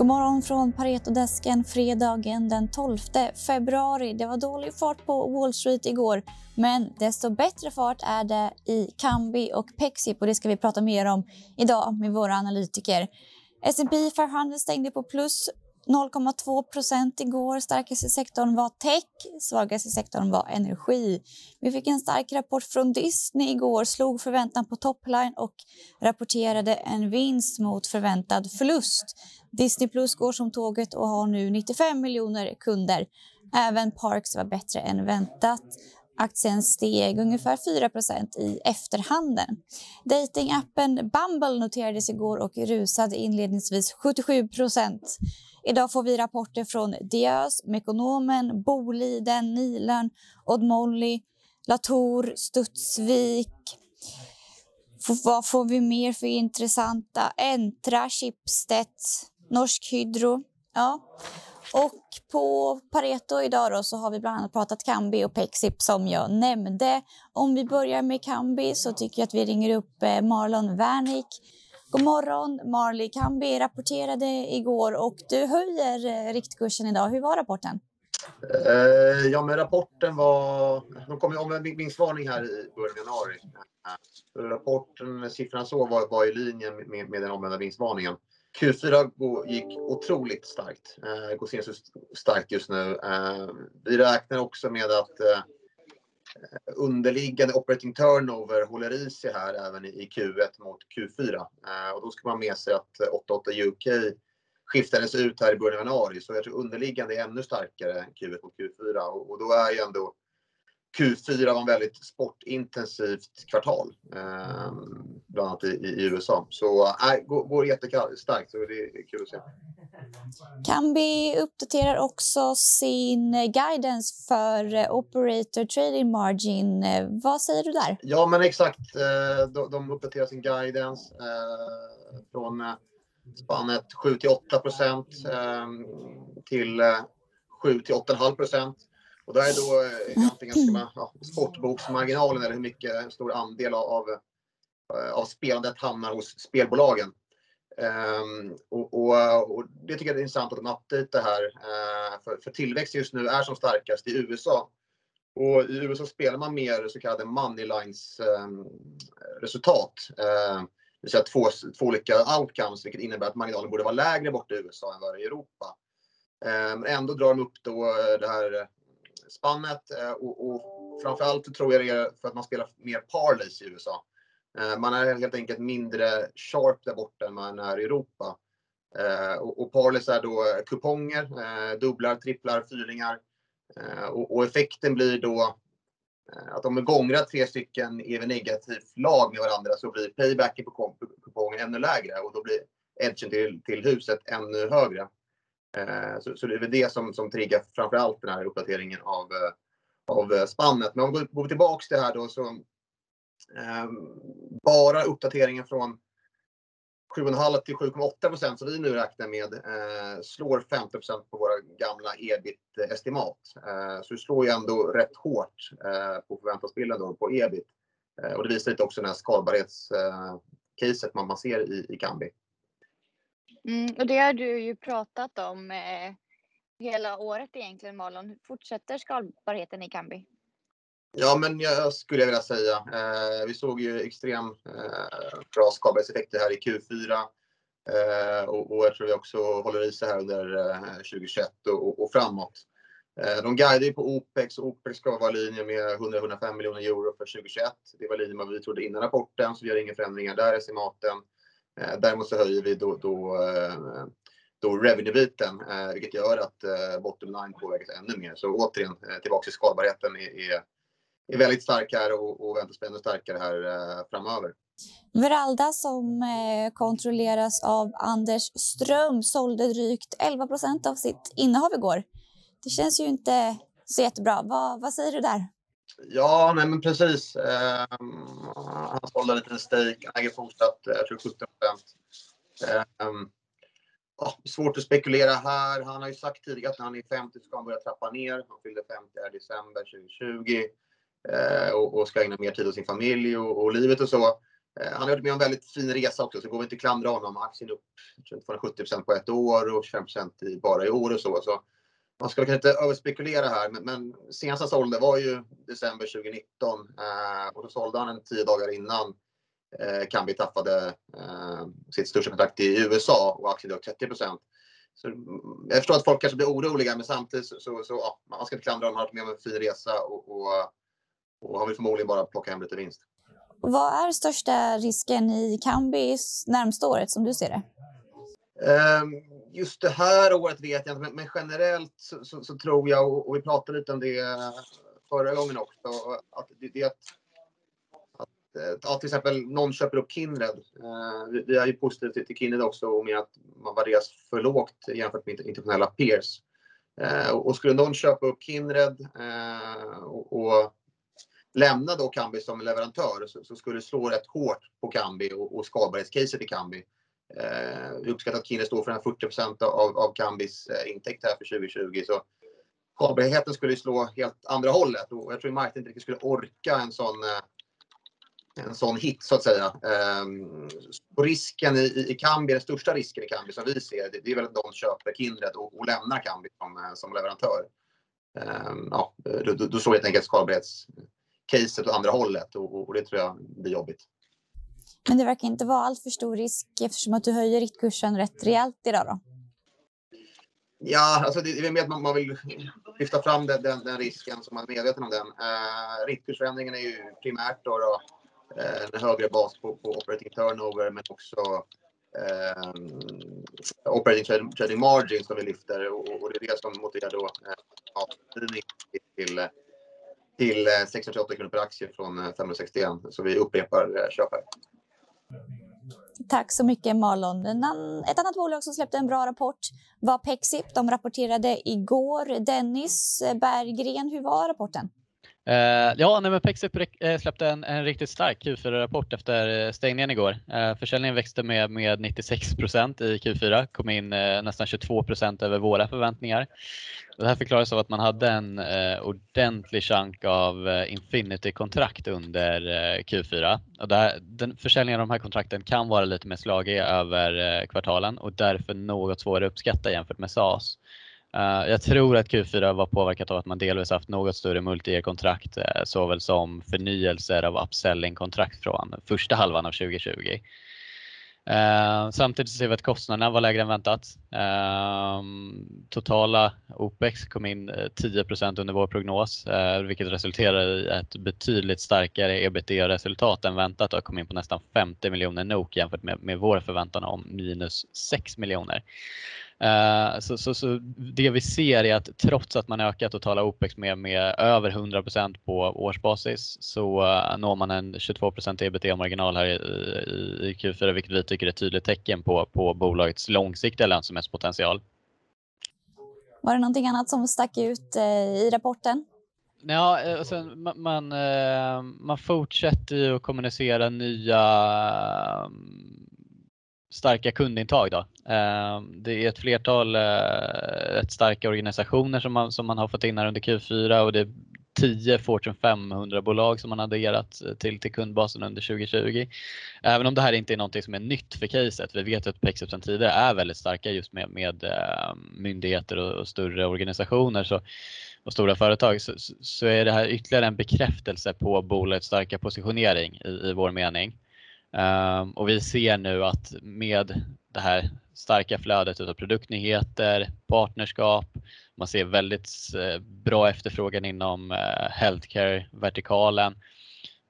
God morgon från Paretodesken fredagen den 12 februari. Det var dålig fart på Wall Street igår, men desto bättre fart är det i Kambi och Pexip och det ska vi prata mer om idag med våra analytiker. S&P 500 stängde på plus 0,2 procent igår. Starkaste sektorn var tech, svagaste sektorn var energi. Vi fick en stark rapport från Disney igår, slog förväntan på topline och rapporterade en vinst mot förväntad förlust. Disney Plus går som tåget och har nu 95 miljoner kunder. Även Parks var bättre än väntat. Aktien steg ungefär 4% i efterhanden. Datingappen Bumble noterades igår och rusade inledningsvis 77% Idag får vi rapporter från Diös, Mekonomen, Boliden, Nilörn, Odd Molly, Latour, Studsvik. Vad får vi mer för intressanta? Entra, Schibsted, Norsk Hydro. Ja. Och på Pareto idag då så har vi bland annat pratat Kambi och Pexip som jag nämnde. Om vi börjar med Kambi så tycker jag att vi ringer upp eh, Marlon Wernick God morgon, Marley Kambi rapporterade igår och du höjer eh, riktkursen idag. Hur var rapporten? Eh, ja, men rapporten var... De kom ju om en vinstvarning här i början av januari. Eh, rapporten, siffran så var, var i linje med, med den omvända vinstvarningen. Q4 gick otroligt starkt. Eh, går ser så starkt just nu. Eh, vi räknar också med att Eh, underliggande operating turnover håller i sig här även i Q1 mot Q4. Eh, och då ska man med sig att eh, 88 UK skiftades ut här i början av januari, så jag tror underliggande är ännu starkare Q1 mot Q4 och, då är ju ändå Q4 var en väldigt sportintensivt kvartal, eh, bland annat i, i USA. Så äh, går, går jättestarkt, så det är kul att se. Kambi uppdaterar också sin guidance för operator trading margin. Vad säger du där? Ja, men exakt. Eh, de uppdaterar sin guidance eh, från eh, spannet 7 till 8 procent till 7 till 8,5 procent. Och det är då antingen ska man, ja, sportboksmarginalen eller hur mycket, hur stor andel av, av spelandet hamnar hos spelbolagen. Um, och, och, och, det tycker jag är intressant att de updatear här. Uh, för, för tillväxt just nu är som starkast i USA. Och i USA spelar man mer så kallade moneylines um, resultat. Uh, vill säga två, två olika outcomes, vilket innebär att marginalen borde vara lägre borta i USA än vad det är i Europa. Eh, men ändå drar de upp då eh, det här eh, spannet och, och framförallt tror jag det är för att man spelar mer parlays i USA. Man är helt enkelt mindre sharp där borta än man är i Europa. Eh, och parlays är då kuponger, dubblar, tripplar, fyrlingar. Och effekten blir då Eh, att om du gångrar tre stycken even negativt lag med varandra så blir paybacken på kupongen ännu lägre och då blir edgen till, till huset ännu högre. Eh, så, så det är väl det som, som triggar framförallt den här uppdateringen av, eh, av spannet. Men om vi går tillbaks till det här då så ehm, bara uppdateringen från 7,5 till 7,8 procent som vi nu räknar med eh, slår 50 procent på våra gamla ebit-estimat. Eh, så det slår ju ändå rätt hårt eh, på förväntansbilden då, på ebit. Eh, och det visar lite också den här skalbarhetscaset eh, man, man ser i, i Kambi. Mm, och det har du ju pratat om eh, hela året egentligen Malon. Fortsätter skalbarheten i Kambi? Ja, men jag skulle vilja säga. Eh, vi såg ju extrem eh, bra skalbarhetseffekter här i Q4. Eh, och, och jag tror vi också håller i sig här under eh, 2021 och, och framåt. Eh, de guidar ju på OPEX och OPEX ska vara i linje med 100-105 miljoner euro för 2021. Det var i linje med vad vi trodde innan rapporten, så vi gör inga förändringar där i estimaten. Eh, däremot så höjer vi då, då eh, då revenue-biten, eh, vilket gör att eh, bottom line påverkas ännu mer. Så återigen, eh, tillbaka till skalbarheten är, är är väldigt stark här och, och väntas bli ännu starkare här eh, framöver. Veralda som eh, kontrolleras av Anders Ström sålde drygt 11 procent av sitt innehav igår. Det känns ju inte så jättebra. Vad, vad säger du där? Ja, nej men precis. Eh, han sålde en liten stake, han äger fortsatt, eh, jag tror 17 procent. Oh, svårt att spekulera här. Han har ju sagt tidigare att när han är 50 ska han börja trappa ner. Han fyllde 50 i december 2020 eh, Eh, och, och, ska ägna mer tid åt sin familj och, och livet och så. Eh, han har varit med om en väldigt fin resa också, så går vi inte klandra honom. Aktien upp 270% på ett år och 25 i, bara i år och så. så man ska kanske inte överspekulera här, men, men senast han sålde var ju december 2019 eh, och då sålde han en tio dagar innan eh, Kambi tappade eh, sitt största kontrakt i USA och aktien dök 30 så mm, jag förstår att folk kanske blir oroliga, men samtidigt så, så, så ja, man ska inte klandra honom. Han har varit med om en fin resa och, och, och han vill förmodligen bara plocka hem lite vinst. Vad är största risken i Kambis närmsta året som du ser det? Ehm, just det här året vet jag inte, men generellt så, så, så tror jag, och vi pratade lite om det förra gången också, att det, att, att, att till exempel någon köper upp Kindred. Ehm, vi är ju positiva till Kindred också och med att man värderas för lågt jämfört med internationella peers. Och skulle någon köpa upp Kindred och, och lämna då Kambi som leverantör så, så, skulle det slå rätt hårt på Kambi och, och skalbarhetscaset i Kambi. Eh, vi uppskattar att Kine står för 40 av, av Kambis eh, intäkt här för 2020. Så skalbarheten skulle slå helt andra hållet och jag tror marknaden inte riktigt skulle orka en sån eh, en sån hit så att säga. Um, risken i, i Kambi, den största risken i Kambi som vi ser, det, det är väl att de köper Kindred och, och lämnar Kambi som, eh, som leverantör. Um, ja, då, då, då slår helt enkelt skalbarhetscaset åt andra hållet och, och, det tror jag blir jobbigt. Men det verkar inte vara allt för stor risk eftersom att du höjer riktkursen rätt rejält idag då? Ja, alltså det är med att man, man vill lyfta fram den, den, den, risken så man är medveten om den. Uh, riktkursförändringen är ju primärt då, då uh, en högre bas på, på operating turnover men också uh, operating trading, trading margin som vi lyfter och, och, det är det som motiverar då uh, till, till till eh, 628 kronor per aktie från eh, 561. Så vi upprepar eh, köpet. Tack så mycket Marlon. Ett annat bolag som släppte en bra rapport var Pexip. De rapporterade igår. Dennis Berggren, hur var rapporten? Uh, ja, nej, men Pexip eh, släppte en, en, riktigt stark Q4-rapport efter eh, stängningen igår. Uh, försäljningen växte med, med 96% i Q4, kom in nästan 22% över våra förväntningar. Det här förklaras av att man hade en ordentlig chunk av Infinity-kontrakt under Q4. Och där, den, försäljningen av de här kontrakten kan vara lite mer slagig över kvartalen och därför något svårare att uppskatta jämfört med SAS. Uh, jag tror att Q4 var påverkat av att man delvis haft något större multi-kontrakt uh, såväl som förnyelser av upselling-kontrakt från första halvan av 2020. Eh, samtidigt ser vi att kostnaderna var lägre än väntat. Totala OPEX kom in 10 under vår prognos, vilket resulterar i ett betydligt starkare ebitda-resultat än väntat och kom in på nästan 50 miljoner NOK jämfört med, med vår förväntan om minus 6 miljoner. Uh, så, så, så, det vi ser är att trots att man ökar totala OPEX med, med över 100% på årsbasis så uh, når man en 22% ebitda-marginal här i, i, i, Q4 vilket vi tycker är ett tydligt tecken på, på bolagets långsiktiga lönsamhetspotential. Var det någonting annat som stack ut uh, i rapporten? Ja, alltså, man, man, man fortsätter ju att kommunicera nya starka kundintag. Då. Ehm, det är ett flertal eh, rätt starka organisationer som man, som man har fått in här under Q4 och det är 10 Fortune 500-bolag som man adderat eh, till, till kundbasen under 2020. Även om det här inte är någonting som är nytt för caset. Vi vet att Pexip sedan tidigare är väldigt starka just med, med eh, myndigheter och, och större organisationer så, och stora företag så, så är det här ytterligare en bekräftelse på bolagets starka positionering i, i vår mening. Um, och vi ser nu att med det här starka flödet av produktnyheter, partnerskap, man ser väldigt eh, bra efterfrågan inom eh, healthcare-vertikalen.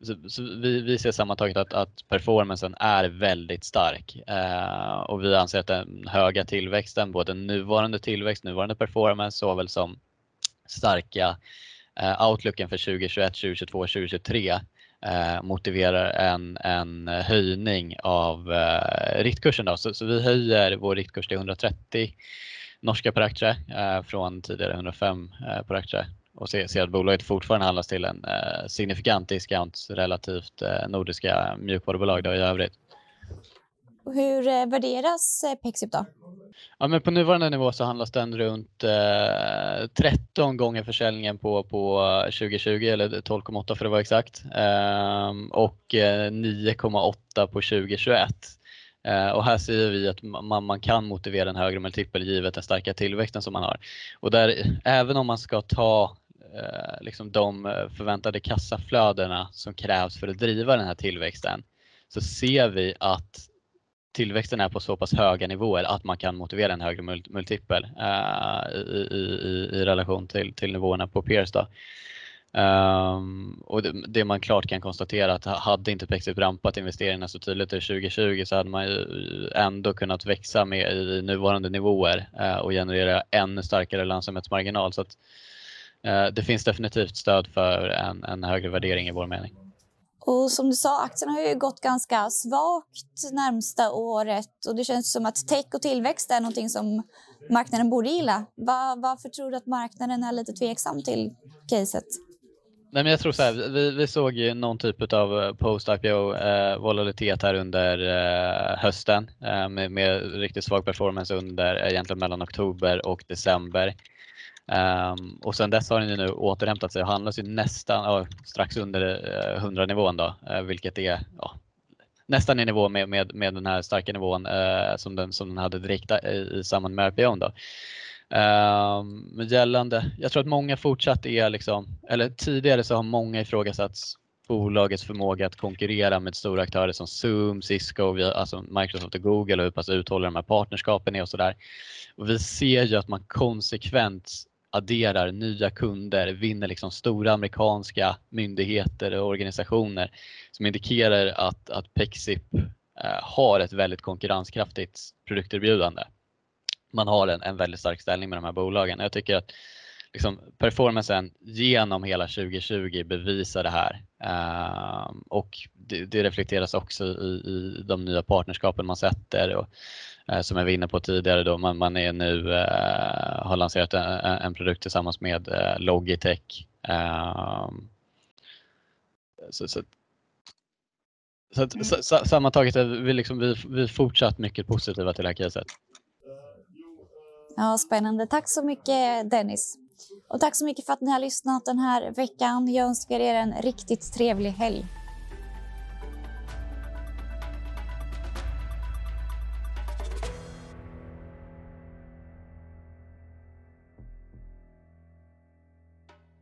Så, så vi, vi, ser sammantaget att, att performancen är väldigt stark uh, och vi anser att den höga tillväxten, både nuvarande tillväxt, nuvarande performance såväl som starka outlooken för 2021, 2022, 2023 eh, motiverar en, en höjning av eh, riktkursen. Då. Så, så, vi höjer vår riktkurs till 130 norska per aktie eh, från tidigare 105 eh, per aktie och ser, ser att bolaget fortfarande handlas till en eh, signifikant discount relativt eh, nordiska mjukvarubolag då i övrigt hur eh, värderas eh, Pexip då? Ja, men på nuvarande nivå så handlas den runt eh, 13 gånger försäljningen på, på eh, 2020 eller 12,8 för att vara exakt ehm, eh, och 9,8 på 2021. Eh, och här ser vi att man, man kan motivera en högre multipel givet den starka tillväxten som man har. Och där, även om man ska ta eh, liksom de förväntade kassaflödena som krävs för att driva den här tillväxten så ser vi att tillväxten är på så pass höga nivåer att man kan motivera en högre multipel uh, i, i, i, relation till, till nivåerna på peers. Då. Um, och det, det, man klart kan konstatera att hade inte Pexip rampat investeringarna så tydligt i 2020 så hade man ju ändå kunnat växa med i nuvarande nivåer uh, och generera ännu starkare lönsamhetsmarginal. Så att, uh, det finns definitivt stöd för en, en högre värdering i vår mening. Och som du sa, aktien har ju gått ganska svagt närmsta året och det känns som att tech och tillväxt är någonting som marknaden borde gilla. Var, varför tror du att marknaden är lite tveksam till caset? Nej, men jag tror så här, vi, vi såg ju någon typ av eh, post-IPO eh, volatilitet här under eh, hösten eh, med, med, riktigt svag performance under eh, egentligen mellan oktober och december. Um, och sen dess har den ju nu återhämtat sig och handlas ju nästan uh, strax under eh, 100 nivån då, uh, vilket är nästan i nivå med, med, med den här starka nivån uh, som, den, som den hade direkt i, i samband med RPO. Då. Um, men gällande, jag tror att många fortsatt är liksom, eller tidigare så har många ifrågasatt bolagets förmåga att konkurrera med stora aktörer som Zoom, Cisco, alltså Microsoft och Google och hur pass uthålliga de här partnerskapen är och sådär. Vi ser ju att man konsekvent adderar nya kunder, vinner liksom stora amerikanska myndigheter och organisationer som indikerar att, att Pexip eh, har ett väldigt konkurrenskraftigt produkterbjudande. Man har en, en väldigt stark ställning med de här bolagen. Jag tycker att liksom, performancen genom hela 2020 bevisar det här. Ehm, och det, det, reflekteras också i, i de nya partnerskapen man sätter. Och, som jag var inne på tidigare, då, man, man är nu, uh, har lanserat en, en, produkt tillsammans med Logitech. Ehm, så, så, så, mm. sammantaget är vi, liksom, vi, vi fortsatt mycket positiva till det här caset. Ja, spännande. Tack så mycket Dennis. Och tack så mycket för att ni har lyssnat den här veckan. Jag önskar er en riktigt trevlig helg.